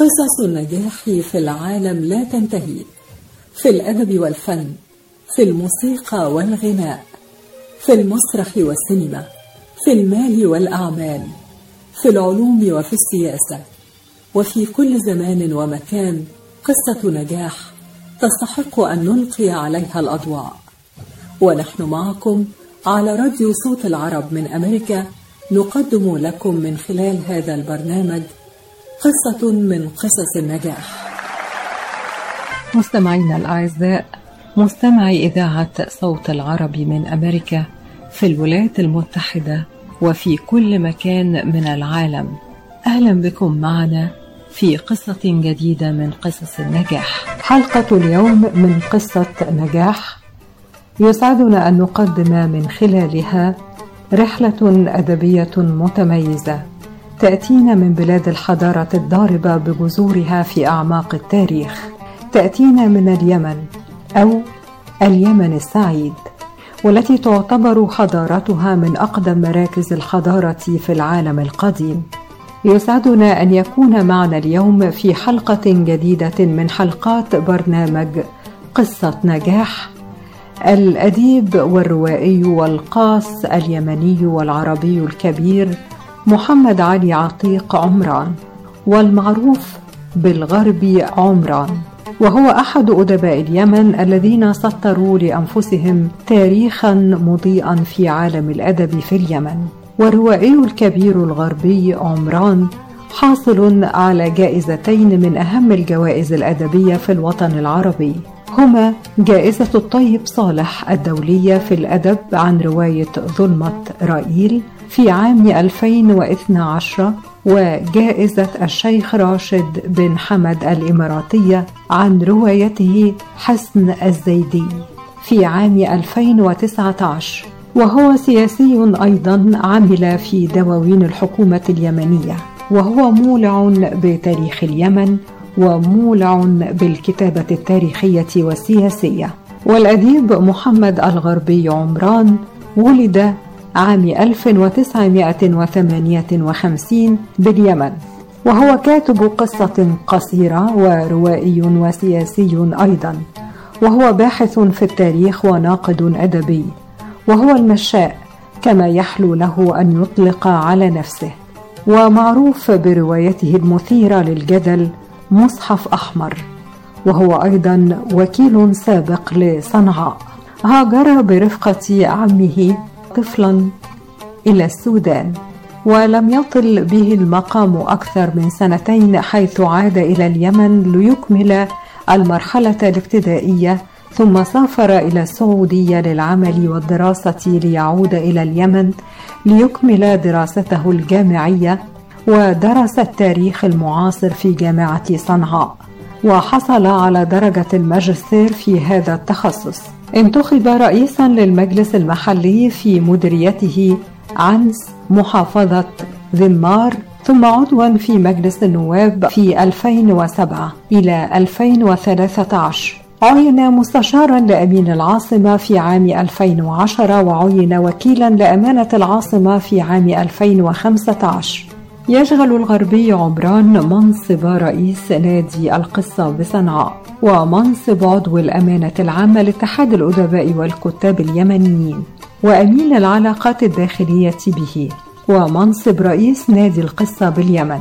قصص النجاح في العالم لا تنتهي. في الأدب والفن في الموسيقى والغناء في المسرح والسينما في المال والأعمال في العلوم وفي السياسة. وفي كل زمان ومكان قصة نجاح تستحق أن نلقي عليها الأضواء. ونحن معكم على راديو صوت العرب من أمريكا نقدم لكم من خلال هذا البرنامج قصة من قصص النجاح. مستمعينا الأعزاء مستمعي إذاعة صوت العرب من أمريكا في الولايات المتحدة وفي كل مكان من العالم. أهلا بكم معنا في قصة جديدة من قصص النجاح. حلقة اليوم من قصة نجاح. يسعدنا أن نقدم من خلالها رحلة أدبية متميزة. تأتينا من بلاد الحضارة الضاربة بجذورها في أعماق التاريخ. تأتينا من اليمن أو اليمن السعيد والتي تعتبر حضارتها من أقدم مراكز الحضارة في العالم القديم. يسعدنا أن يكون معنا اليوم في حلقة جديدة من حلقات برنامج قصة نجاح الأديب والروائي والقاص اليمني والعربي الكبير محمد علي عتيق عمران والمعروف بالغربي عمران. وهو أحد أدباء اليمن الذين سطروا لأنفسهم تاريخا مضيئا في عالم الأدب في اليمن. والروائي الكبير الغربي عمران حاصل على جائزتين من أهم الجوائز الأدبية في الوطن العربي. هما جائزة الطيب صالح الدولية في الأدب عن رواية ظلمة رائيل في عام 2012 وجائزة الشيخ راشد بن حمد الإماراتية عن روايته حسن الزيدي في عام 2019 وهو سياسي أيضا عمل في دواوين الحكومة اليمنية وهو مولع بتاريخ اليمن ومولع بالكتابة التاريخية والسياسية. والأديب محمد الغربي عمران ولد عام 1958 باليمن. وهو كاتب قصة قصيرة وروائي وسياسي أيضا. وهو باحث في التاريخ وناقد أدبي. وهو المشاء كما يحلو له أن يطلق على نفسه. ومعروف بروايته المثيرة للجدل مصحف أحمر. وهو أيضا وكيل سابق لصنعاء. هاجر برفقة عمه طفلا إلى السودان ولم يطل به المقام أكثر من سنتين حيث عاد إلى اليمن ليكمل المرحلة الابتدائية ثم سافر إلى السعودية للعمل والدراسة ليعود إلى اليمن ليكمل دراسته الجامعية ودرس التاريخ المعاصر في جامعة صنعاء وحصل على درجة الماجستير في هذا التخصص. انتخب رئيسا للمجلس المحلي في مديريته عنس محافظة ذمار ثم عضوا في مجلس النواب في 2007 إلى 2013 عين مستشارا لأمين العاصمة في عام 2010 وعين وكيلا لأمانة العاصمة في عام 2015 يشغل الغربي عمران منصب رئيس نادي القصة بصنعاء ومنصب عضو الأمانة العامة لاتحاد الأدباء والكتاب اليمنيين وأمين العلاقات الداخلية به ومنصب رئيس نادي القصة باليمن.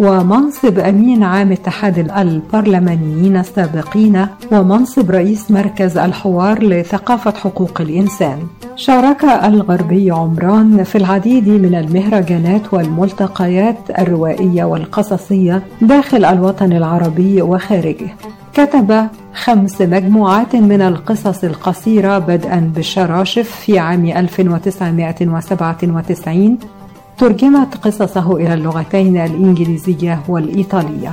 ومنصب أمين عام اتحاد البرلمانيين السابقين ومنصب رئيس مركز الحوار لثقافة حقوق الإنسان. شارك الغربي عمران في العديد من المهرجانات والملتقيات الروائية والقصصية داخل الوطن العربي وخارجه. كتب خمس مجموعات من القصص القصيرة بدءا بالشراشف في عام 1997 ترجمت قصصه إلى اللغتين الإنجليزية والإيطالية.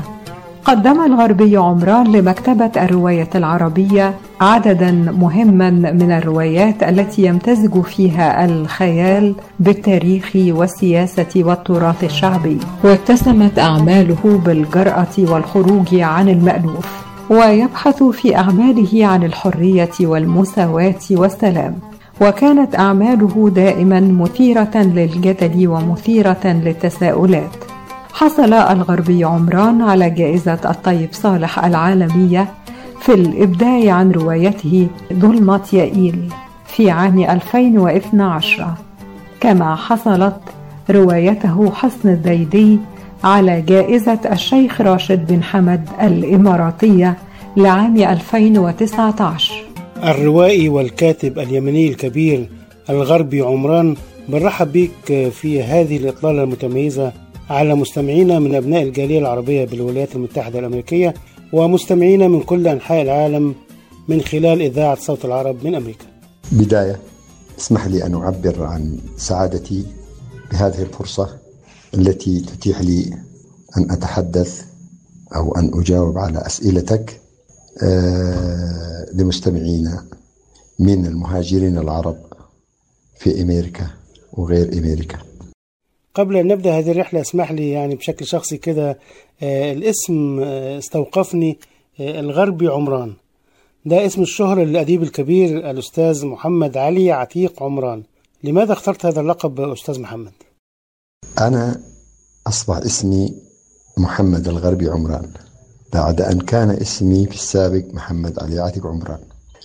قدم الغربي عمران لمكتبة الرواية العربية عددا مهما من الروايات التي يمتزج فيها الخيال بالتاريخ والسياسة والتراث الشعبي. واتسمت أعماله بالجرأة والخروج عن المألوف ويبحث في أعماله عن الحرية والمساواة والسلام. وكانت أعماله دائما مثيرة للجدل ومثيرة للتساؤلات. حصل الغربي عمران على جائزة الطيب صالح العالمية في الإبداع عن روايته ظلمة يائيل في عام 2012 كما حصلت روايته حصن الزيدي على جائزة الشيخ راشد بن حمد الإماراتية لعام 2019 الروائي والكاتب اليمني الكبير الغربي عمران بنرحب بك في هذه الإطلالة المتميزة على مستمعينا من أبناء الجالية العربية بالولايات المتحدة الأمريكية ومستمعينا من كل أنحاء العالم من خلال إذاعة صوت العرب من أمريكا. بداية اسمح لي أن أعبر عن سعادتي بهذه الفرصة التي تتيح لي أن أتحدث أو أن أجاوب على أسئلتك. لمستمعينا من المهاجرين العرب في أمريكا وغير أمريكا. قبل أن نبدأ هذه الرحلة اسمح لي يعني بشكل شخصي كده آه، الاسم آه، استوقفني الغربي عمران. ده اسم الشهرة للأديب الكبير الأستاذ محمد علي عتيق عمران. لماذا اخترت هذا اللقب أستاذ محمد؟ أنا أصبح اسمي محمد الغربي عمران. بعد أن كان اسمي في السابق محمد علي عتيق عمران.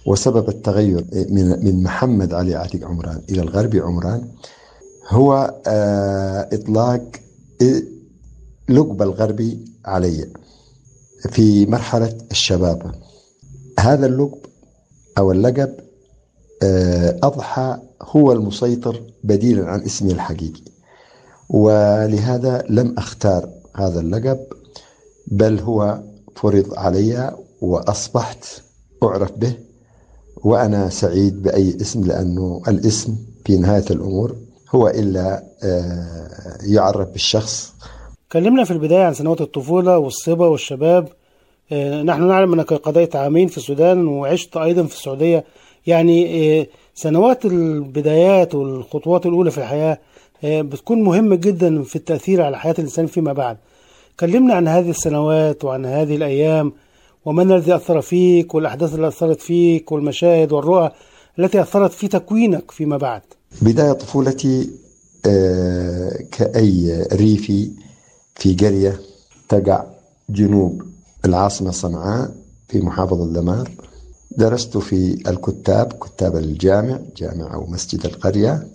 وسبب التغير من محمد علي عتيق عمران إلى الغربي عمران هو آه، إطلاق لقب الغربي علي في مرحلة الشباب. هذا اللقب أو اللقب آه، أضحى هو المسيطر بديلا عن اسمي الحقيقي. ولهذا لم أختار هذا اللقب بل هو فرض علي وأصبحت أعرف به وأنا سعيد بأي اسم لأنه الاسم في نهاية الأمور هو إلا آه، يعرف بالشخص كلمنا في البداية عن سنوات الطفولة والصبا والشباب. آه، نحن نعلم أنك قضيت عامين في السودان وعشت أيضا في السعودية. يعني آه، سنوات البدايات والخطوات الأولى في الحياة بتكون مهمة جدا في التأثير على حياة الإنسان فيما بعد. كلمنا عن هذه السنوات وعن هذه الأيام ومن الذي أثر فيك والأحداث اللي أثرت فيك والمشاهد والرؤى التي أثرت في تكوينك فيما بعد. بداية طفولتي آه، كأي ريفي في قرية تقع جنوب العاصمة صنعاء في محافظة دمار درست في الكتاب كتاب الجامع جامع أو مسجد القرية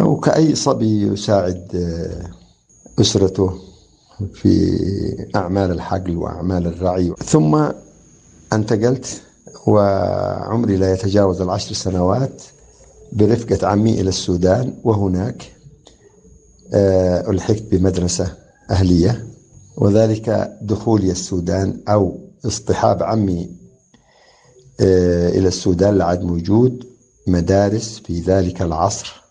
أو كأي صبي يساعد آه، أسرته. في أعمال الحقل وأعمال الرعي. ثم انتقلت وعمري لا يتجاوز العشر سنوات برفقة عمي إلى السودان وهناك آه، ألحقت بمدرسة أهلية وذلك دخولي السودان أو اصطحاب عمي آه، إلى السودان لعد موجود مدارس في ذلك العصر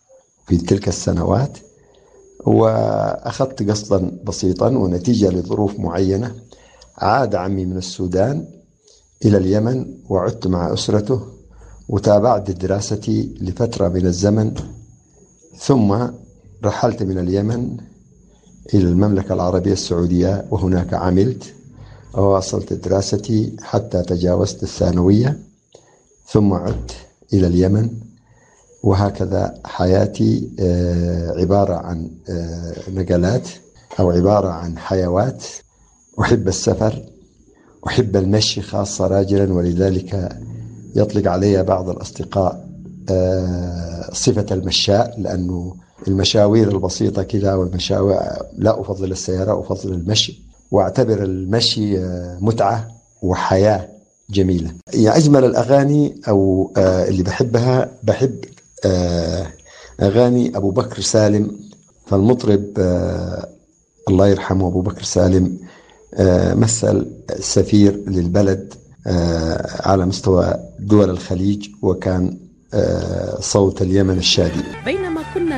في تلك السنوات. وأخذت قصدا بسيطا ونتيجة لظروف معينة عاد عمي من السودان إلى اليمن وعدت مع أسرته وتابعت دراستي لفترة من الزمن ثم رحلت من اليمن إلى المملكة العربية السعودية وهناك عملت وواصلت دراستي حتى تجاوزت الثانوية ثم عدت إلى اليمن وهكذا حياتي آه، عبارة عن آه، نقلات أو عبارة عن حيوات. أحب السفر أحب المشي خاصة راجلا ولذلك يطلق علي بعض الأصدقاء آه، صفة المشاء لأنه المشاوير البسيطة كذا والمشاوير لا أفضل السيارة أفضل المشي. وأعتبر المشي متعة وحياة جميلة. يعني أجمل الأغاني أو اللي بحبها بحب آه، أغاني أبو بكر سالم فالمطرب آه، الله يرحمه أبو بكر سالم آه، مثل سفير للبلد على مستوى دول الخليج وكان صوت اليمن الشادي. بينما كنا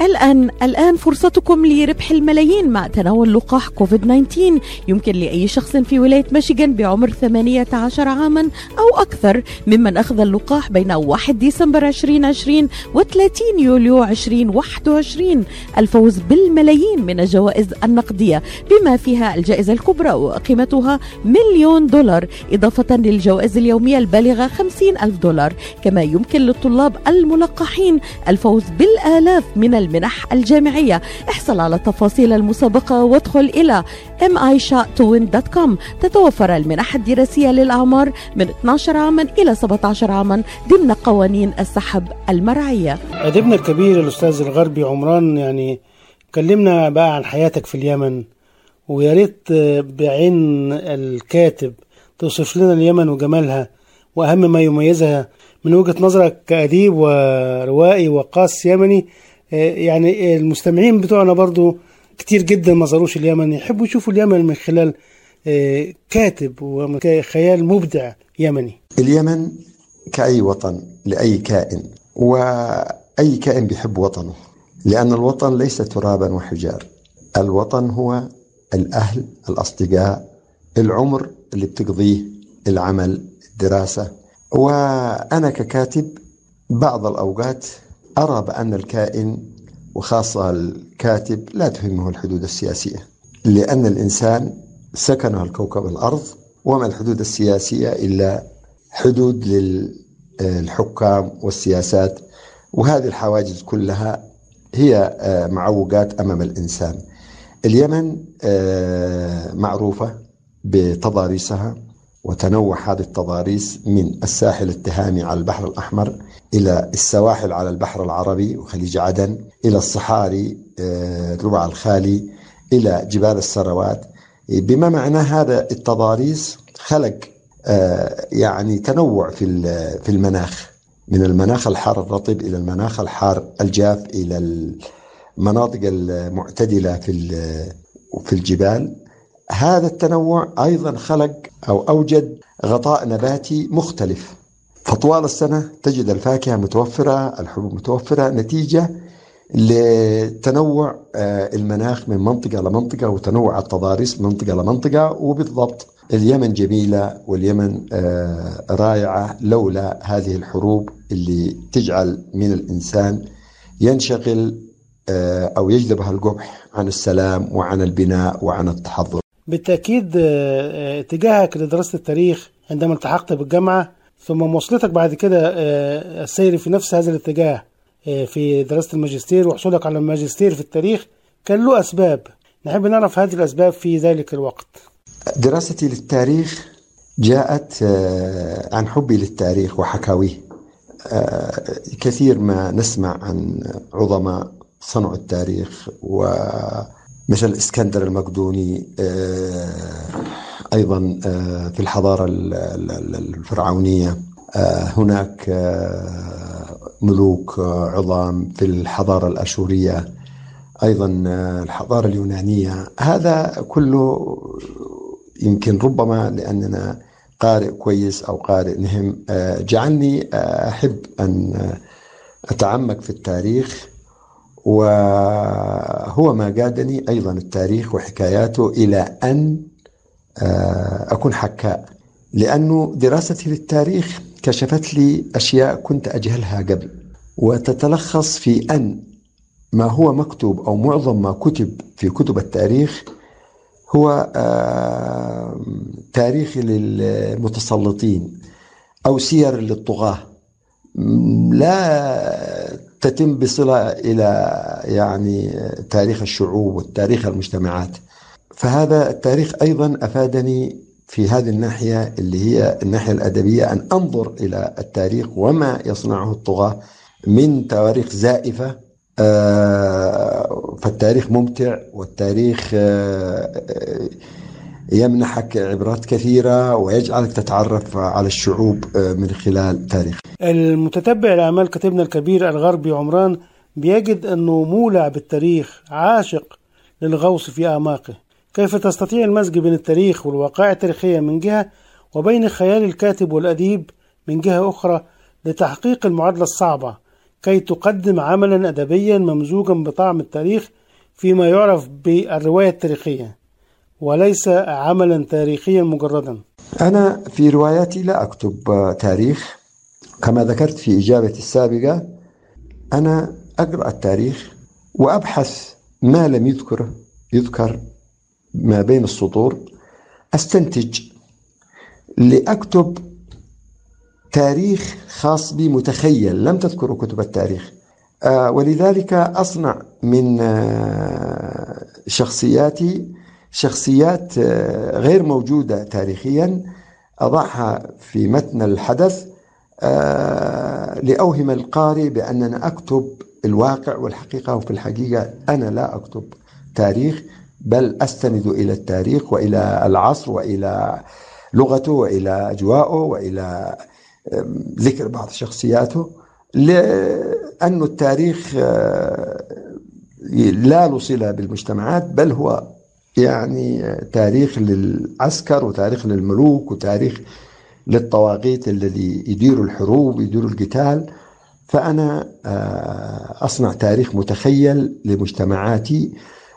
الآن الآن فرصتكم لربح الملايين مع تناول لقاح كوفيد 19 يمكن لأي شخص في ولاية ميشيغان بعمر 18 عاما أو أكثر ممن أخذ اللقاح بين 1 ديسمبر 2020 و 30 يوليو 2021 الفوز بالملايين من الجوائز النقدية بما فيها الجائزة الكبرى وقيمتها مليون دولار إضافة للجوائز اليومية البالغة 50 ألف دولار. كما يمكن للطلاب الملقحين الفوز بالآلاف من المنح الجامعية. احصل على تفاصيل المسابقة وادخل إلى mishatowin.com تتوفر المنح الدراسية للأعمار من 12 عاما إلى 17 عاما ضمن قوانين السحب المرعية. أديبنا الكبير الأستاذ الغربي عمران يعني كلمنا بقى عن حياتك في اليمن ويا ريت بعين الكاتب توصف لنا اليمن وجمالها وأهم ما يميزها. من وجهة نظرك كأديب وروائي وقاص يمني يعني المستمعين بتوعنا برضو كتير جدا ما زاروش اليمن يحبوا يشوفوا اليمن من خلال كاتب وخيال مبدع يمني. اليمن كأي وطن لأي كائن وأي كائن بيحب وطنه لأن الوطن ليس ترابا وحجار الوطن هو الأهل الأصدقاء العمر اللي بتقضيه العمل الدراسة. وأنا ككاتب بعض الأوقات أرى بأن الكائن وخاصة الكاتب لا تهمه الحدود السياسية لأن الإنسان سكنه الكوكب الأرض وما الحدود السياسية إلا حدود للحكام والسياسات. وهذه الحواجز كلها هي معوقات أمام الإنسان. اليمن معروفة بتضاريسها وتنوع هذه التضاريس من الساحل التهامي على البحر الأحمر إلى السواحل على البحر العربي وخليج عدن إلى الصحاري الربع الخالي إلى جبال السروات بما معناه هذا التضاريس خلق يعني تنوع في في المناخ من المناخ الحار الرطب إلى المناخ الحار الجاف إلى المناطق المعتدلة في في الجبال. هذا التنوع أيضا خلق أو أوجد غطاء نباتي مختلف. فطوال السنة تجد الفاكهة متوفرة الحبوب متوفرة نتيجة لتنوع المناخ من منطقة لمنطقة وتنوع التضاريس من منطقة لمنطقة وبالضبط اليمن جميلة واليمن رائعة لولا هذه الحروب اللي تجعل من الإنسان ينشغل أو يجذبها القبح عن السلام وعن البناء وعن التحضر. بالتأكيد اتجاهك لدراسة التاريخ عندما التحقت بالجامعة ثم مواصلتك بعد كده السير في نفس هذا الاتجاه في دراسة الماجستير وحصولك على الماجستير في التاريخ كان له أسباب. نحب نعرف هذه الأسباب في ذلك الوقت. دراستي للتاريخ جاءت عن حبي للتاريخ وحكاويه. كثير ما نسمع عن عظماء صنعوا التاريخ ومثل إسكندر المقدوني أيضا في الحضارة الفرعونية هناك ملوك عظام في الحضارة الأشورية أيضا الحضارة اليونانية. هذا كله يمكن ربما لأننا قارئ كويس أو قارئ نهم جعلني أحب أن أتعمق في التاريخ. وهو ما قادني أيضا التاريخ وحكاياته إلى أن أكون حكاء. لأنه دراستي للتاريخ كشفت لي أشياء كنت أجهلها قبل. وتتلخص في أن ما هو مكتوب أو معظم ما كتب في كتب التاريخ هو تاريخ للمتسلطين أو سير للطغاة. لا تتم بصلة إلى يعني تاريخ الشعوب والتاريخ المجتمعات. فهذا التاريخ أيضا أفادني في هذه الناحية اللي هي الناحية الأدبية أن أنظر إلى التاريخ وما يصنعه الطغاة من تواريخ زائفة. فالتاريخ ممتع والتاريخ يمنحك عبرات كثيرة ويجعلك تتعرف على الشعوب من خلال تاريخ. المتتبع لأعمال كاتبنا الكبير الغربي عمران بيجد أنه مولع بالتاريخ عاشق للغوص في أعماقه. كيف تستطيع المزج بين التاريخ والواقع التاريخية من جهة وبين خيال الكاتب والأديب من جهة أخرى لتحقيق المعادلة الصعبة كي تقدم عملا أدبيا ممزوجا بطعم التاريخ فيما يعرف بالرواية التاريخية؟ وليس عملا تاريخيا مجردا. أنا في رواياتي لا أكتب تاريخ. كما ذكرت في إجابتي السابقة أنا أقرأ التاريخ وأبحث ما لم يذكر يذكر ما بين السطور. أستنتج لأكتب تاريخ خاص بي متخيل لم تذكره كتب التاريخ. آه ولذلك أصنع من آه شخصياتي شخصيات آه غير موجودة تاريخيا. أضعها في متن الحدث لأوهم القارئ بأننا أكتب الواقع والحقيقة وفي الحقيقة أنا لا أكتب تاريخ بل أستند إلى التاريخ وإلى العصر وإلى لغته وإلى أجواءه وإلى ذكر بعض شخصياته. لأن التاريخ لا له صلة بالمجتمعات بل هو يعني تاريخ للعسكر وتاريخ للملوك وتاريخ للطواغيت الذي يديروا الحروب ويديروا القتال. فأنا أصنع تاريخ متخيل لمجتمعاتي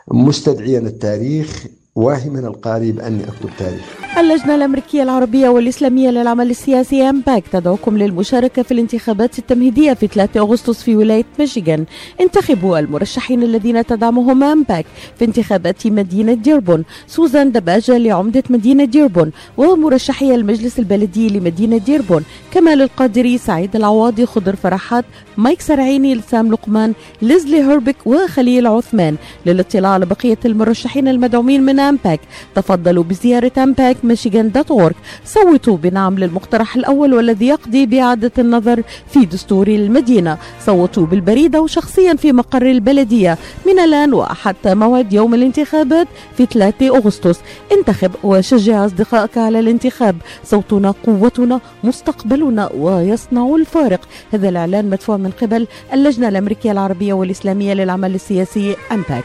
مستدعيا التاريخ واهما القارئ بأني أكتب تاريخ. اللجنة الأمريكية العربية والإسلامية للعمل السياسي أمباك تدعوكم للمشاركة في الانتخابات التمهيدية في 3 أغسطس في ولاية ميشيغان. انتخبوا المرشحين الذين تدعمهم أمباك في انتخابات مدينة ديربون. سوزان دباجة لعمدة مدينة ديربون ومرشحي المجلس البلدي لمدينة ديربون. كمال القادري سعيد العواضي خضر فرحات مايك سرعيني لسام لقمان ليزلي هربك وخليل عثمان. للاطلاع على بقية المرشحين المدعومين من أمباك. تفضلوا بزيارة أمباك ميشيغان dot org صوتوا بنعم للمقترح الأول والذي يقضي بإعادة النظر في دستور المدينة. صوتوا بالبريدة وشخصيا في مقر البلدية. من الآن وحتى موعد يوم الانتخابات في 3 أغسطس. انتخب وشجع أصدقائك على الانتخاب. صوتنا قوتنا مستقبلنا ويصنع الفارق. هذا الإعلان مدفوع من قبل اللجنة الأمريكية العربية والإسلامية للعمل السياسي أمباك.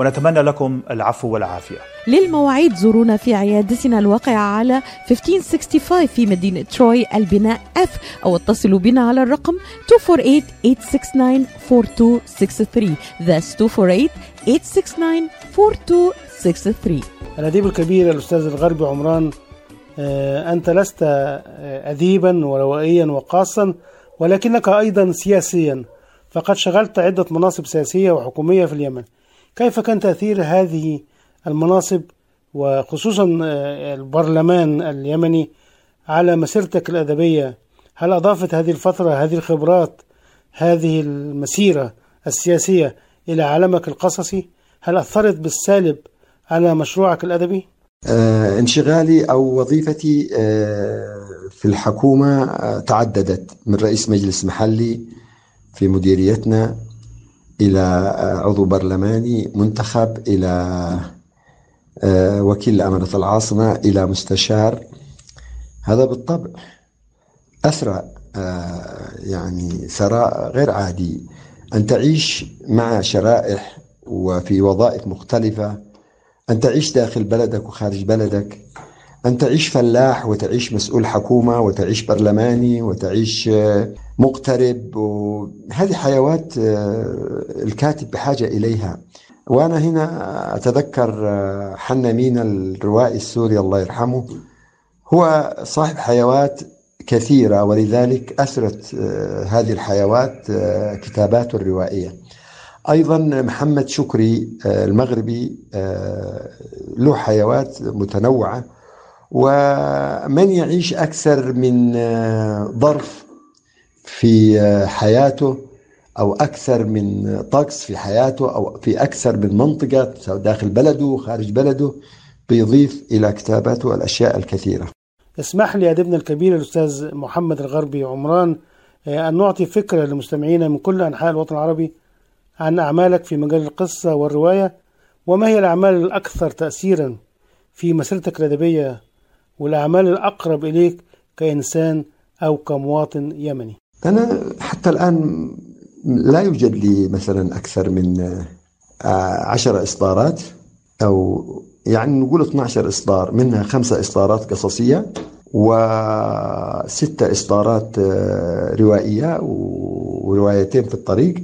ونتمنى لكم العفو والعافية. للمواعيد زورونا في عيادتنا الواقعة على 1565 في مدينة تروي البناء F أو اتصلوا بنا على الرقم 248-869-4263 That's 248-869-4263 الأديب الكبير الأستاذ الغربي عمران أنت لست أديبا وروائيا وقاصا ولكنك أيضا سياسيا فقد شغلت عدة مناصب سياسية وحكومية في اليمن. كيف كان تأثير هذه المناصب وخصوصا البرلمان اليمني على مسيرتك الأدبية هل أضافت هذه الفترة هذه الخبرات هذه المسيرة السياسية إلى عالمك القصصي هل أثرت بالسالب على مشروعك الأدبي؟ آه انشغالي أو وظيفتي آه في الحكومة آه تعددت من رئيس مجلس محلي في مديريتنا إلى عضو برلماني منتخب إلى وكيل أمانة العاصمة إلى مستشار. هذا بالطبع أسرع يعني ثراء غير عادي. أن تعيش مع شرائح وفي وظائف مختلفة أن تعيش داخل بلدك وخارج بلدك. أن تعيش فلاح وتعيش مسؤول حكومة وتعيش برلماني وتعيش مقترب وهذه حيوات الكاتب بحاجة إليها. وأنا هنا أتذكر حنا مينا الروائي السوري الله يرحمه. هو صاحب حيوات كثيرة ولذلك أثرت هذه الحيوات كتاباته الروائية. أيضا محمد شكري آه، المغربي آه، له حيوات متنوعة. ومن يعيش أكثر من آه، ظرف في حياته أو أكثر من طقس في حياته أو في أكثر من منطقة سواء داخل بلده خارج بلده بيضيف إلى كتاباته الأشياء الكثيرة. اسمح لي أدبنا الكبير الأستاذ محمد الغربي عمران أن نعطي فكرة لمستمعينا من كل أنحاء الوطن العربي عن أعمالك في مجال القصة والرواية وما هي الأعمال الأكثر تأثيرا في مسيرتك الأدبية والأعمال الأقرب إليك كإنسان أو كمواطن يمني. أنا حتى الآن لا يوجد لي مثلا أكثر من عشر إصدارات أو يعني نقول 12 إصدار منها خمسة إصدارات قصصية وستة إصدارات روائية وروايتين في الطريق.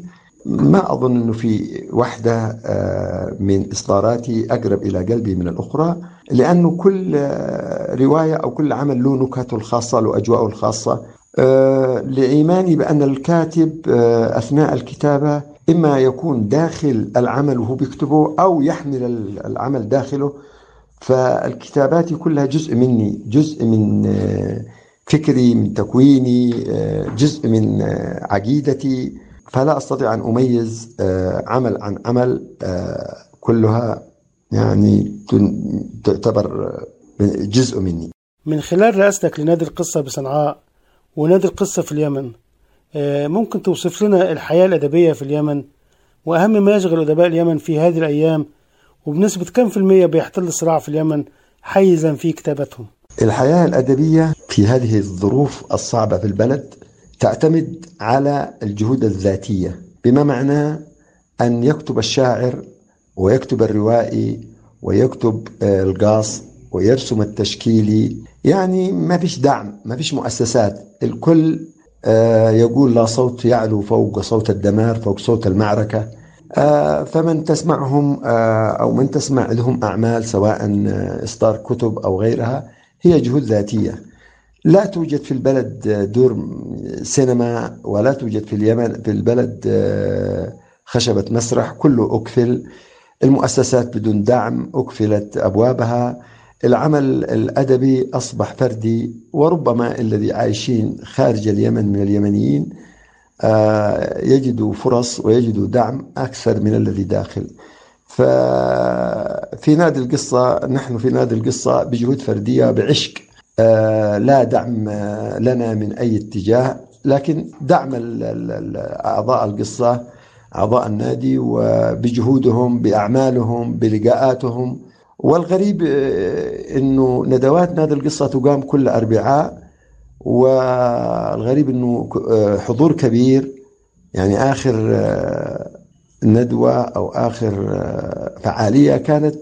ما أظن أنه في واحدة آه، من إصداراتي أقرب إلى قلبي من الأخرى لأنه كل آه، رواية أو كل عمل له نكته الخاصة له أجواءه الخاصة. آه، لإيماني بأن الكاتب أثناء الكتابة إما يكون داخل العمل وهو بيكتبه أو يحمل العمل داخله. فالكتابات كلها جزء مني جزء من فكري من تكويني جزء من عقيدتي. فلا أستطيع أن أميز آه، عمل عن عمل آه، كلها يعني تعتبر جزء مني. من خلال رئاستك لنادي القصة بصنعاء ونادي القصة في اليمن آه، ممكن توصف لنا الحياة الأدبية في اليمن وأهم ما يشغل أدباء اليمن في هذه الأيام وبنسبة كم في المية بيحتل الصراع في اليمن حيزا في كتابتهم؟ الحياة الأدبية في هذه الظروف الصعبة في البلد تعتمد على الجهود الذاتية بما معناه أن يكتب الشاعر ويكتب الروائي ويكتب آه، القاص ويرسم التشكيلي يعني ما فيش دعم ما فيش مؤسسات. الكل آه، يقول لا صوت يعلو فوق صوت الدمار فوق صوت المعركة. آه، فمن تسمعهم أو من تسمع لهم أعمال سواء إصدار كتب أو غيرها هي جهود ذاتية. لا توجد في البلد دور سينما ولا توجد في اليمن في البلد آه، خشبة مسرح كله أكفل المؤسسات بدون دعم أكفلت أبوابها. العمل الأدبي أصبح فردي وربما الذي عايشين خارج اليمن من اليمنيين آه، يجدوا فرص ويجدوا دعم أكثر من الذي داخل. ففي نادي القصة نحن في نادي القصة بجهود فردية بعشق. لا دعم آه، لنا من أي اتجاه لكن دعم أعضاء القصة أعضاء النادي وبجهودهم بأعمالهم بلقاءاتهم. والغريب آه، أنه ندوات نادي القصة تقام كل أربعاء والغريب أنه حضور كبير. يعني آخر ندوة أو آخر فعالية كانت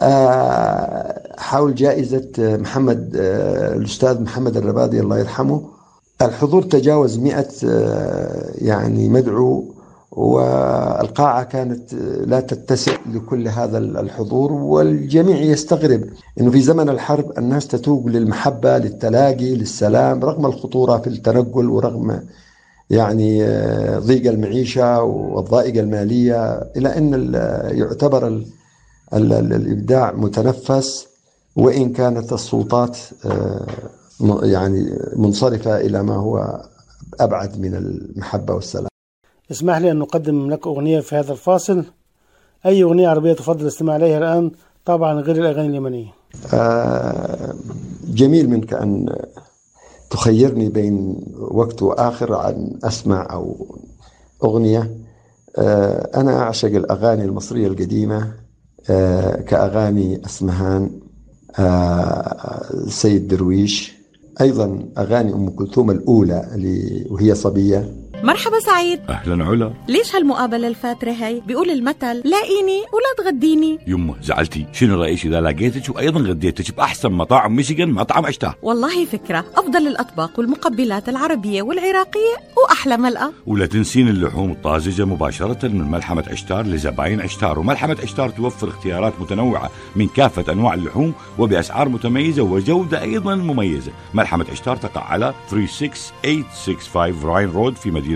آه، حول جائزة محمد آه، الأستاذ محمد الربادي الله يرحمه. الحضور تجاوز مئة آه، يعني مدعو والقاعة كانت لا تتسع لكل هذا الحضور والجميع يستغرب أنه في زمن الحرب الناس تتوق للمحبة للتلاقي للسلام رغم الخطورة في التنقل ورغم يعني ضيق المعيشة والضائقة المالية إلى أن يعتبر الإبداع متنفس. وإن كانت السلطات آه، يعني منصرفة إلى ما هو أبعد من المحبة والسلام. اسمح لي أن نقدم لك أغنية في هذا الفاصل. أي أغنية عربية تفضل الاستماع إليها الآن؟ طبعا غير الأغاني اليمنية. آه، جميل منك أن تخيرني بين وقت وآخر عن أسمع أو أغنية. آه، أنا أعشق الأغاني المصرية القديمة آه، كأغاني أسمهان. آه، سيد درويش. أيضا أغاني أم كلثوم الأولى وهي صبية. مرحبا سعيد. أهلا علا. ليش هالمقابلة الفاترة هي بيقول المثل لاقيني ولا تغديني. يمه زعلتي. شنو رأيك إذا لقيتك وأيضا غديتك بأحسن مطاعم ميشيغان مطعم عشتار والله فكرة. أفضل الأطباق والمقبلات العربية والعراقية وأحلى ملقا ولا تنسين اللحوم الطازجة مباشرة من ملحمة عشتار لزباين عشتار. وملحمة عشتار توفر اختيارات متنوعة من كافة أنواع اللحوم وبأسعار متميزة وجودة أيضا مميزة. ملحمة عشتار تقع على 36865 Ryan Road في مدينة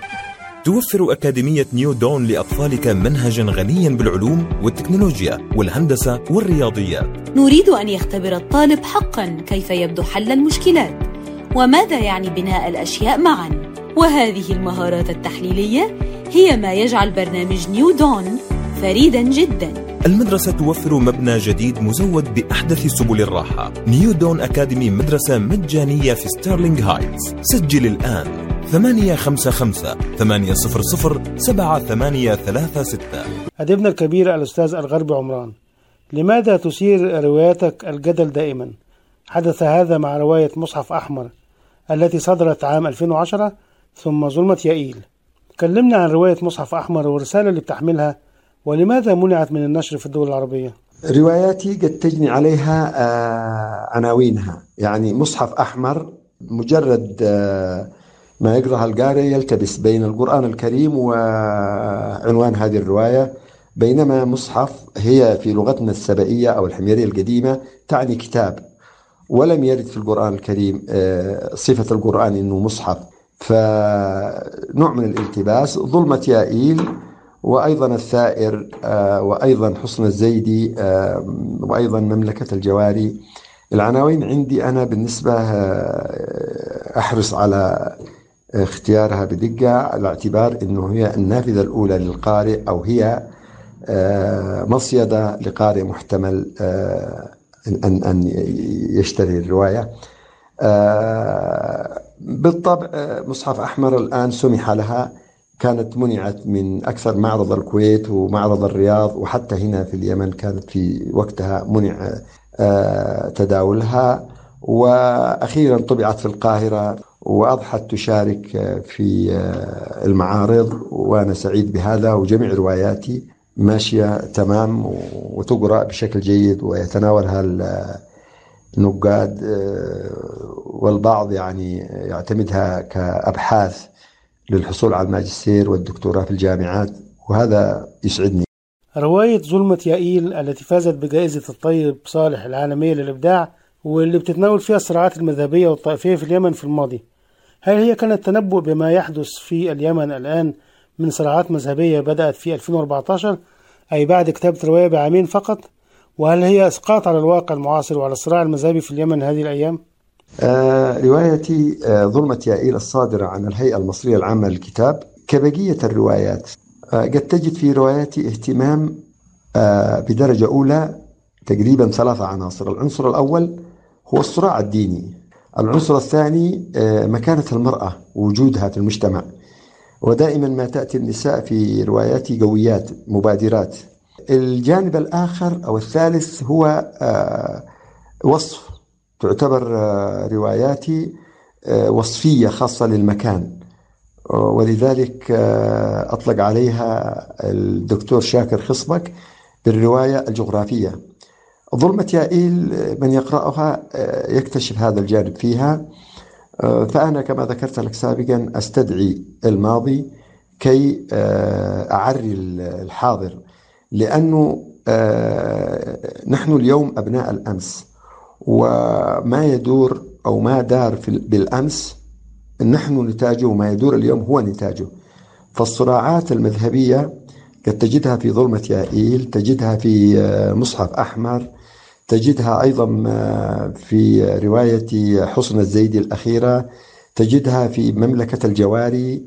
توفر أكاديمية نيو دون لأطفالك منهجا غنيا بالعلوم والتكنولوجيا والهندسة والرياضيات نريد أن يختبر الطالب حقا كيف يبدو حل المشكلات وماذا يعني بناء الأشياء معا. وهذه المهارات التحليلية هي ما يجعل برنامج نيو دون فريدا جدا. المدرسة توفر مبنى جديد مزود بأحدث سبل الراحة. New Dawn Academy مدرسة مجانية في ستارلينغ هايتس. سجل الآن. 855 800 7836 أديبنا الكبير الأستاذ الغربي عمران. لماذا تثير رواياتك الجدل دائما؟ حدث هذا مع رواية مصحف أحمر التي صدرت عام 2010 ثم ظلمة يائيل. كلمنا عن رواية مصحف أحمر والرسالة اللي بتحملها ولماذا منعت من النشر في الدول العربية؟ رواياتي قد تجني عليها آه، عناوينها. يعني مصحف أحمر مجرد آه، ما يقرأها القارئ يلتبس بين القرآن الكريم وعنوان هذه الرواية. بينما مصحف هي في لغتنا السبئية أو الحميرية القديمة تعني كتاب ولم يرد في القرآن الكريم آه، صفة القرآن أنه مصحف. فنوع من الالتباس ظلمة يائيل وأيضا الثائر آه، وأيضا حصن الزيدي وأيضا مملكة الجواري. العناوين عندي أنا بالنسبة آه، أحرص على اختيارها بدقة على اعتبار أنه هي النافذة الأولى للقارئ أو هي آه، مصيدة لقارئ محتمل أن أن يشتري الرواية. بالطبع مصحف أحمر الآن سمح لها كانت منعت من أكثر معرض الكويت ومعرض الرياض وحتى هنا في اليمن كانت في وقتها منع آه، تداولها. وأخيرا طبعت في القاهرة وأضحت تشارك آه، في آه، المعارض. وأنا سعيد بهذا وجميع رواياتي ماشية تمام وتقرأ بشكل جيد ويتناولها ال- النقاد والبعض يعني يعتمدها كأبحاث. للحصول على الماجستير والدكتوراه في الجامعات وهذا يسعدني. رواية ظلمة يائيل التي فازت بجائزة الطيب صالح العالمية للإبداع واللي بتتناول فيها الصراعات المذهبية والطائفية في اليمن في الماضي. هل هي كانت تنبؤ بما يحدث في اليمن الآن من صراعات مذهبية بدأت في 2014 أي بعد كتابة رواية بعامين فقط؟ وهل هي إسقاط على الواقع المعاصر وعلى الصراع المذهبي في اليمن هذه الأيام؟ آه، روايتي آه، ظلمة يائيل الصادرة عن الهيئة المصرية العامة للكتاب. كبقية الروايات آه، قد تجد في رواياتي اهتمام بدرجة أولى تقريبا ثلاثة عناصر. العنصر الأول هو الصراع الديني. العنصر الثاني مكانة المرأة ووجودها في المجتمع. ودائما ما تأتي النساء في رواياتي قويات مبادرات. الجانب الآخر أو الثالث هو وصف تعتبر آه، رواياتي آه، وصفية خاصة للمكان. ولذلك آه، أطلق عليها الدكتور شاكر خصبك بالرواية الجغرافية. ظلمة يائيل من يقرأها يكتشف هذا الجانب فيها. فأنا كما ذكرت لك سابقا أستدعي الماضي كي أعري الحاضر. لأنه نحن اليوم أبناء الأمس. وما يدور أو ما دار في بالأمس نحن نتاجه وما يدور اليوم هو نتاجه. فالصراعات المذهبية قد تجدها في ظلمة يائيل تجدها في آه، مصحف أحمر تجدها أيضا آه، في رواية حصن الزيدي الأخيرة تجدها في مملكة الجواري.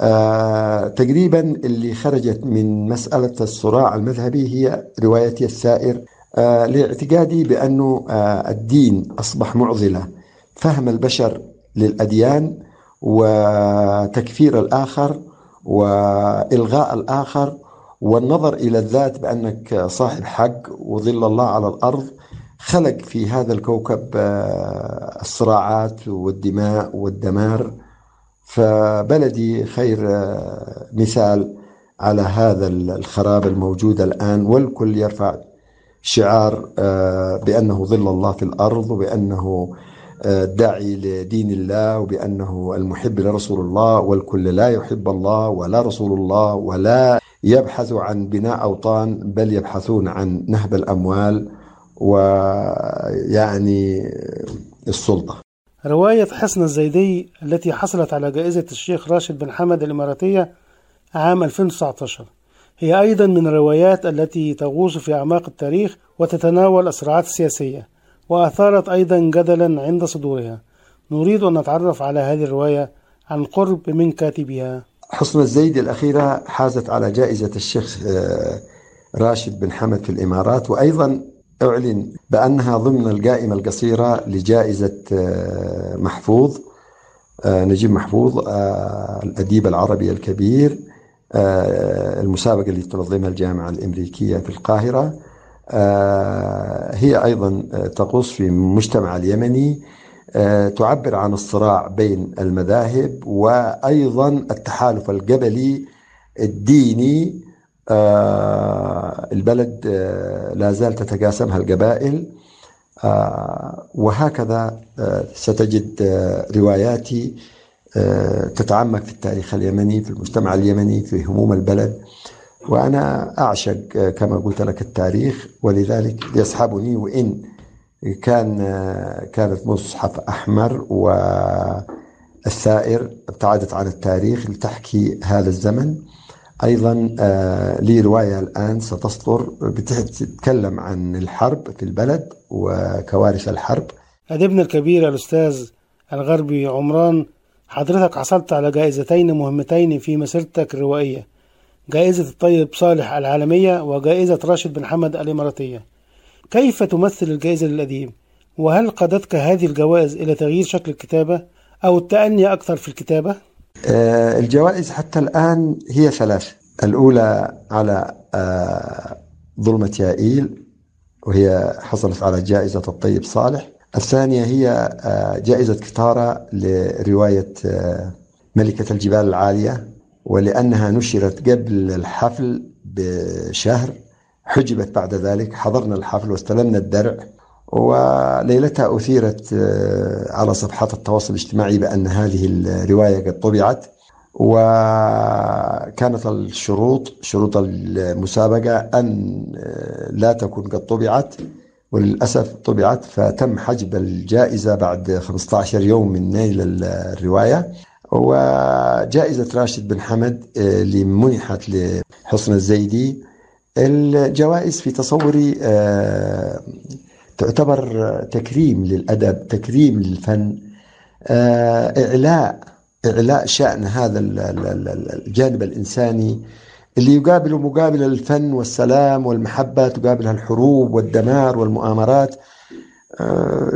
آه، تقريبا اللي خرجت من مسألة الصراع المذهبي هي روايتي السائر. لاعتقادي بأنه آه، الدين أصبح معضلة. فهم البشر للأديان وتكفير الآخر وإلغاء الآخر والنظر إلى الذات بأنك صاحب حق وظل الله على الأرض خلق في هذا الكوكب آه، الصراعات والدماء والدمار. فبلدي خير آه، مثال على هذا الخراب الموجود الآن والكل يرفع شعار بأنه ظل الله في الأرض وبأنه الداعي لدين الله وبأنه المحب لرسول الله والكل لا يحب الله ولا رسول الله ولا يبحث عن بناء أوطان بل يبحثون عن نهب الأموال ويعني السلطة. رواية حسن الزيدي التي حصلت على جائزة الشيخ راشد بن حمد الإماراتية عام 2019 هي أيضا من الروايات التي تغوص في أعماق التاريخ وتتناول الصراعات السياسية وأثارت أيضا جدلا عند صدورها. نريد أن نتعرف على هذه الرواية عن قرب من كاتبها. حسن الزيدي الأخيرة حازت على جائزة الشيخ راشد بن حمد في الإمارات وأيضا أعلن بأنها ضمن القائمة القصيرة لجائزة محفوظ نجيب محفوظ الأديب العربي الكبير المسابقة اللي تنظمها الجامعة الأمريكية في القاهرة. هي أيضا تغوص في المجتمع اليمني. تعبر عن الصراع بين المذاهب وأيضا التحالف القبلي الديني. البلد لا زال تتقاسمها القبائل. وهكذا ستجد رواياتي تتعمق في التاريخ اليمني في المجتمع اليمني في هموم البلد. وأنا أعشق كما قلت لك التاريخ. ولذلك يسحبني وإن كان كانت مصحف أحمر والثائر ابتعدت عن التاريخ لتحكي هذا الزمن. أيضا لي رواية الآن ستصدر بتتكلم عن الحرب في البلد وكوارث الحرب. أديبنا الكبير الأستاذ الغربي عمران حضرتك حصلت على جائزتين مهمتين في مسيرتك الروائية جائزة الطيب صالح العالمية وجائزة راشد بن حمد الإماراتية كيف تمثل الجائزة للأديب؟ وهل قادتك هذه الجوائز إلى تغيير شكل الكتابة أو التأني أكثر في الكتابة؟ آه الجوائز حتى الآن هي ثلاث الأولى على آه ظلمة يائيل وهي حصلت على جائزة الطيب صالح الثانية هي آه جائزة كتارة لرواية ملكة الجبال العالية ولأنها نشرت قبل الحفل بشهر حجبت بعد ذلك حضرنا الحفل واستلمنا الدرع وليلتها أثيرت على صفحات التواصل الاجتماعي بأن هذه الرواية قد طبعت وكانت الشروط شروط المسابقة أن لا تكون قد طبعت. وللأسف طبعت فتم حجب الجائزة بعد 15 يوم من نيل الرواية. وجائزة راشد بن حمد اللي منحت لحسن الزيدي الجوائز في تصوري تعتبر تكريم للأدب تكريم للفن إعلاء إعلاء شأن هذا الجانب الإنساني اللي يقابل مقابل الفن والسلام والمحبة تقابلها الحروب والدمار والمؤامرات.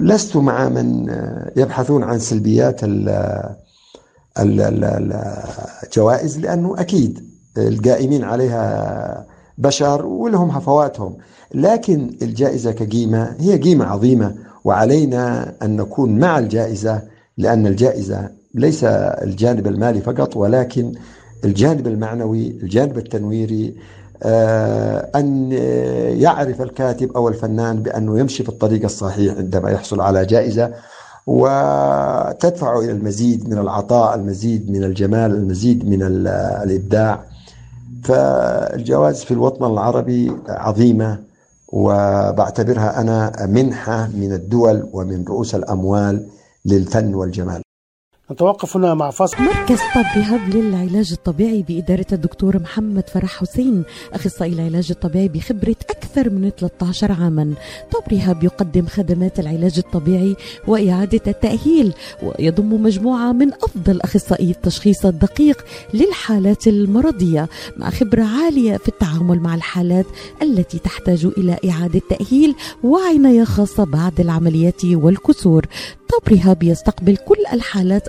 لست مع من يبحثون عن سلبيات الجوائز لأنه أكيد القائمين عليها بشر ولهم هفواتهم. لكن الجائزة كقيمة هي قيمة عظيمة وعلينا أن نكون مع الجائزة لأن الجائزة ليس الجانب المالي فقط ولكن الجانب المعنوي الجانب التنويري أن يعرف الكاتب أو الفنان بأنه يمشي في الطريق الصحيح عندما يحصل على جائزة وتدفعه إلى المزيد من العطاء المزيد من الجمال المزيد من الإبداع. فالجوائز في الوطن العربي عظيمة وبعتبرها أنا منحة من الدول ومن رؤوس الأموال للفن والجمال. نتوقف هنا مع فصل مركز طب رهاب للعلاج الطبيعي بإدارة الدكتور محمد فرح حسين أخصائي العلاج الطبيعي بخبرة أكثر من 13 عاما. طب رهاب يقدم خدمات العلاج الطبيعي وإعادة التأهيل ويضم مجموعة من أفضل أخصائي التشخيص الدقيق للحالات المرضية مع خبرة عالية في التعامل مع الحالات التي تحتاج إلى إعادة تأهيل وعناية خاصة بعد العمليات والكسور. طب رهاب يستقبل كل الحالات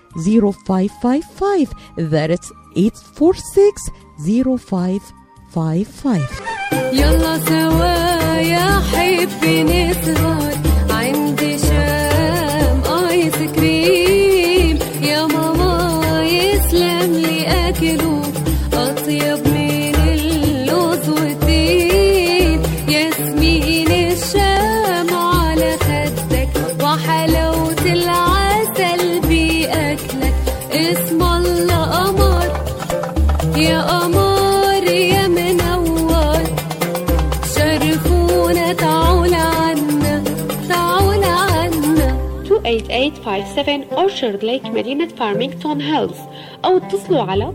0555 That's 846 0555 يلا سوا يا حبي نسهر عندي Orchard Lake مدينة فارمينغتون هيلز أو اتصلوا على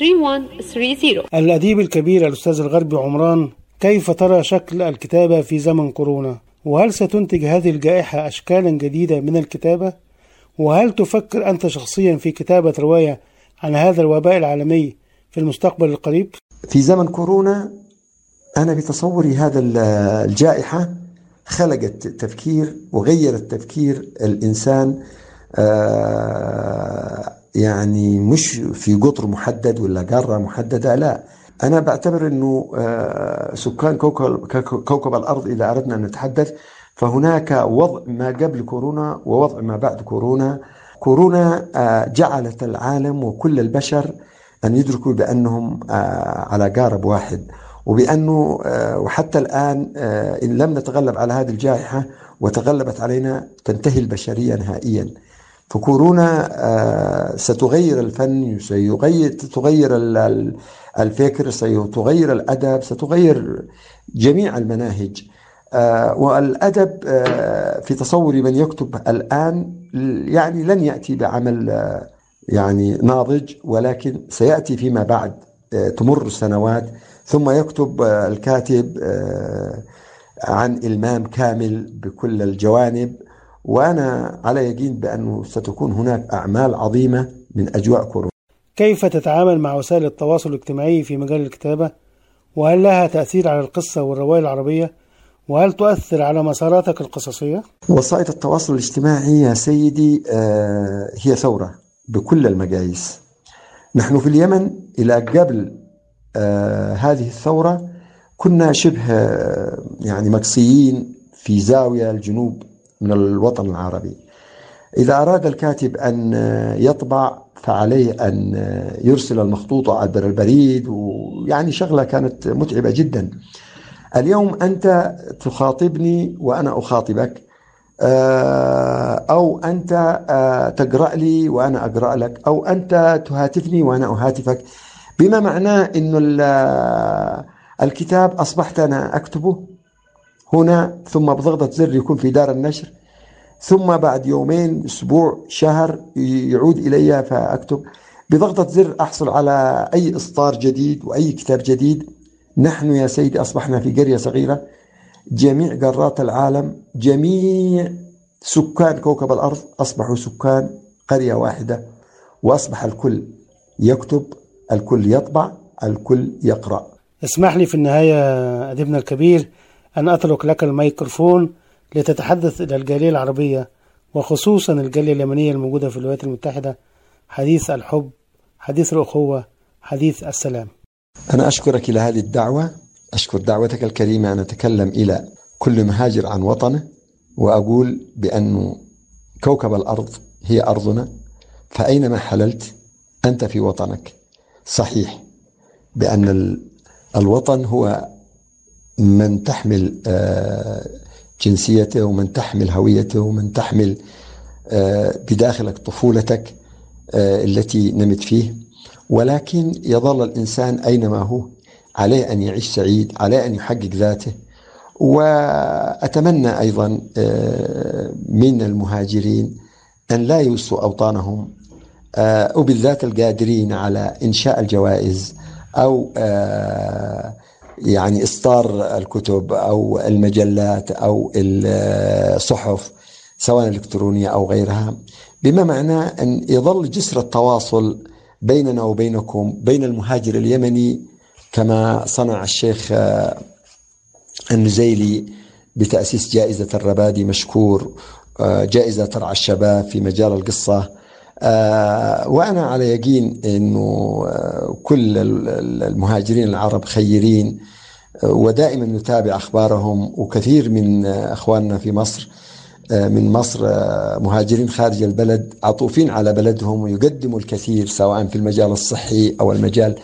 248-516-3130 الأديب الكبير الأستاذ الغربي عمران كيف ترى شكل الكتابة في زمن كورونا؟ وهل ستنتج هذه الجائحة أشكالا جديدة من الكتابة؟ وهل تفكر أنت شخصيا في كتابة رواية عن هذا الوباء العالمي في المستقبل القريب؟ في زمن كورونا أنا بتصوري هذا ال- الجائحة خلقت تفكير وغيرت تفكير الإنسان آه، يعني مش في قطر محدد ولا قارة محددة لا. أنا بعتبر أنه آه، سكان كوكب, الأرض إذا أردنا أن نتحدث فهناك وضع ما قبل كورونا ووضع ما بعد كورونا. كورونا آه، جعلت العالم وكل البشر أن يدركوا بأنهم على قارب واحد. وبأنه آه، وحتى الآن آه، إن لم نتغلب على هذه الجائحة وتغلبت علينا تنتهي البشرية نهائيا. فكورونا آه، ستغير الفن سيغير تغير ال- ال- الفكر ستغير الأدب ستغير جميع المناهج. والأدب في تصوري من يكتب الآن يعني لن يأتي بعمل يعني ناضج ولكن سيأتي فيما بعد تمر السنوات. ثم يكتب آه، الكاتب آه، عن إلمام كامل بكل الجوانب وأنا على يقين بأنه ستكون هناك أعمال عظيمة من أجواء كورونا كيف تتعامل مع وسائل التواصل الاجتماعي في مجال الكتابة؟ وهل لها تأثير على القصة والرواية العربية؟ وهل تؤثر على مساراتك القصصية؟ وسائل التواصل الاجتماعي يا سيدي آه، هي ثورة بكل المقاييس نحن في اليمن إلى قبل هذه الثورة كنا شبه آه، يعني مقصيين في زاوية الجنوب من الوطن العربي. إذا أراد الكاتب أن آه، يطبع فعليه أن آه، يرسل المخطوطة عبر البريد ويعني شغلة كانت متعبة جدا. اليوم أنت تخاطبني وأنا أخاطبك آه، أو أنت آه، تقرأ لي وأنا أقرأ لك أو أنت تهاتفني وأنا أهاتفك. بما معناه ال- الكتاب أصبحت أنا أكتبه هنا ثم بضغطة زر يكون في دار النشر ثم بعد يومين أسبوع شهر يعود إلي فأكتب. بضغطة زر أحصل على أي إصدار جديد وأي كتاب جديد. نحن يا سيدي أصبحنا في قرية صغيرة. جميع قارات العالم جميع سكان كوكب الأرض أصبحوا سكان قرية واحدة وأصبح الكل يكتب الكل يطبع الكل يقرأ. اسمح لي في النهاية أديبنا الكبير أن أترك لك الميكروفون لتتحدث إلى الجالية العربية وخصوصا الجالية اليمنية الموجودة في الولايات المتحدة حديث الحب حديث الأخوة حديث السلام. أنا أشكرك إلى هذه الدعوة. أشكر دعوتك الكريمة أن أتكلم إلى كل مهاجر عن وطنه وأقول بأن كوكب الأرض هي أرضنا فأينما حللت أنت في وطنك؟ صحيح بأن ال- الوطن هو من تحمل آه، جنسيته ومن تحمل هويته ومن تحمل آه، بداخلك طفولتك آه، التي نمت فيه. ولكن يظل الإنسان أينما هو عليه أن يعيش سعيد عليه أن يحقق ذاته. وأتمنى أيضا من المهاجرين أن لا يوسوا أوطانهم وبالذات القادرين على إنشاء الجوائز أو آه، يعني إصدار الكتب أو المجلات أو الصحف سواء الإلكترونية أو غيرها بما معناه أن يظل جسر التواصل بيننا وبينكم بين المهاجر اليمني كما صنع الشيخ آه، النزيلي بتأسيس جائزة الربادي مشكور آه، جائزة ترعى الشباب في مجال القصة. آه، وأنا على يقين أنه آه، كل ال- المهاجرين العرب خيرين آه، ودائما نتابع أخبارهم وكثير من آه، أخواننا في مصر آه، من مصر آه، مهاجرين خارج البلد عطوفين على بلدهم ويقدموا الكثير سواء في المجال الصحي أو المجال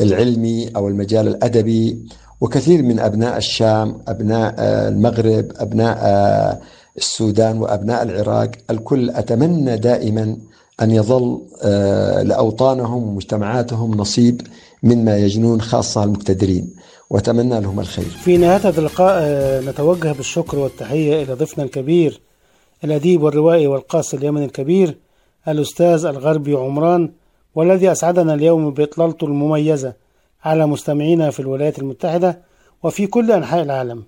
العلمي أو المجال الأدبي. وكثير من أبناء الشام أبناء آه، المغرب أبناء آه، السودان وأبناء العراق الكل أتمنى دائما أن يظل آه، لأوطانهم ومجتمعاتهم نصيب مما يجنون خاصة المقتدرين. وأتمنى لهم الخير. في نهاية هذا اللقاء آه، نتوجه بالشكر والتحية إلى ضيفنا الكبير الأديب والروائي والقاص اليمني الكبير الأستاذ الغربي عمران والذي أسعدنا اليوم بإطلالته المميزة على مستمعينا في الولايات المتحدة وفي كل أنحاء العالم.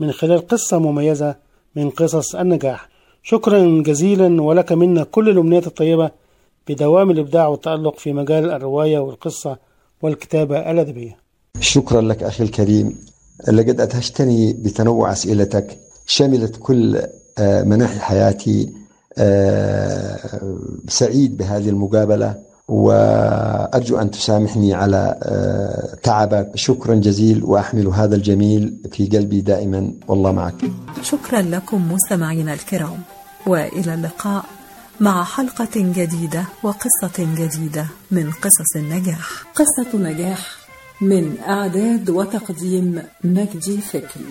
من خلال قصة مميزة من قصص النجاح. شكرا جزيلا ولك منا كل الأمنيات الطيبة بدوام الإبداع والتألق في مجال الرواية والقصة والكتابة الأدبية. شكرا لك أخي الكريم. لقد أدهشتني بتنوع أسئلتك. شملت كل آه، مناحي حياتي. آه، سعيد بهذه المقابلة. وأرجو أن تسامحني على آه، تعبك. شكرا جزيل وأحمل هذا الجميل في قلبي دائما. والله معك. شكرا لكم مستمعينا الكرام وإلى اللقاء مع حلقة جديدة وقصة جديدة من قصص النجاح. قصة نجاح من أعداد وتقديم مجدي فكري.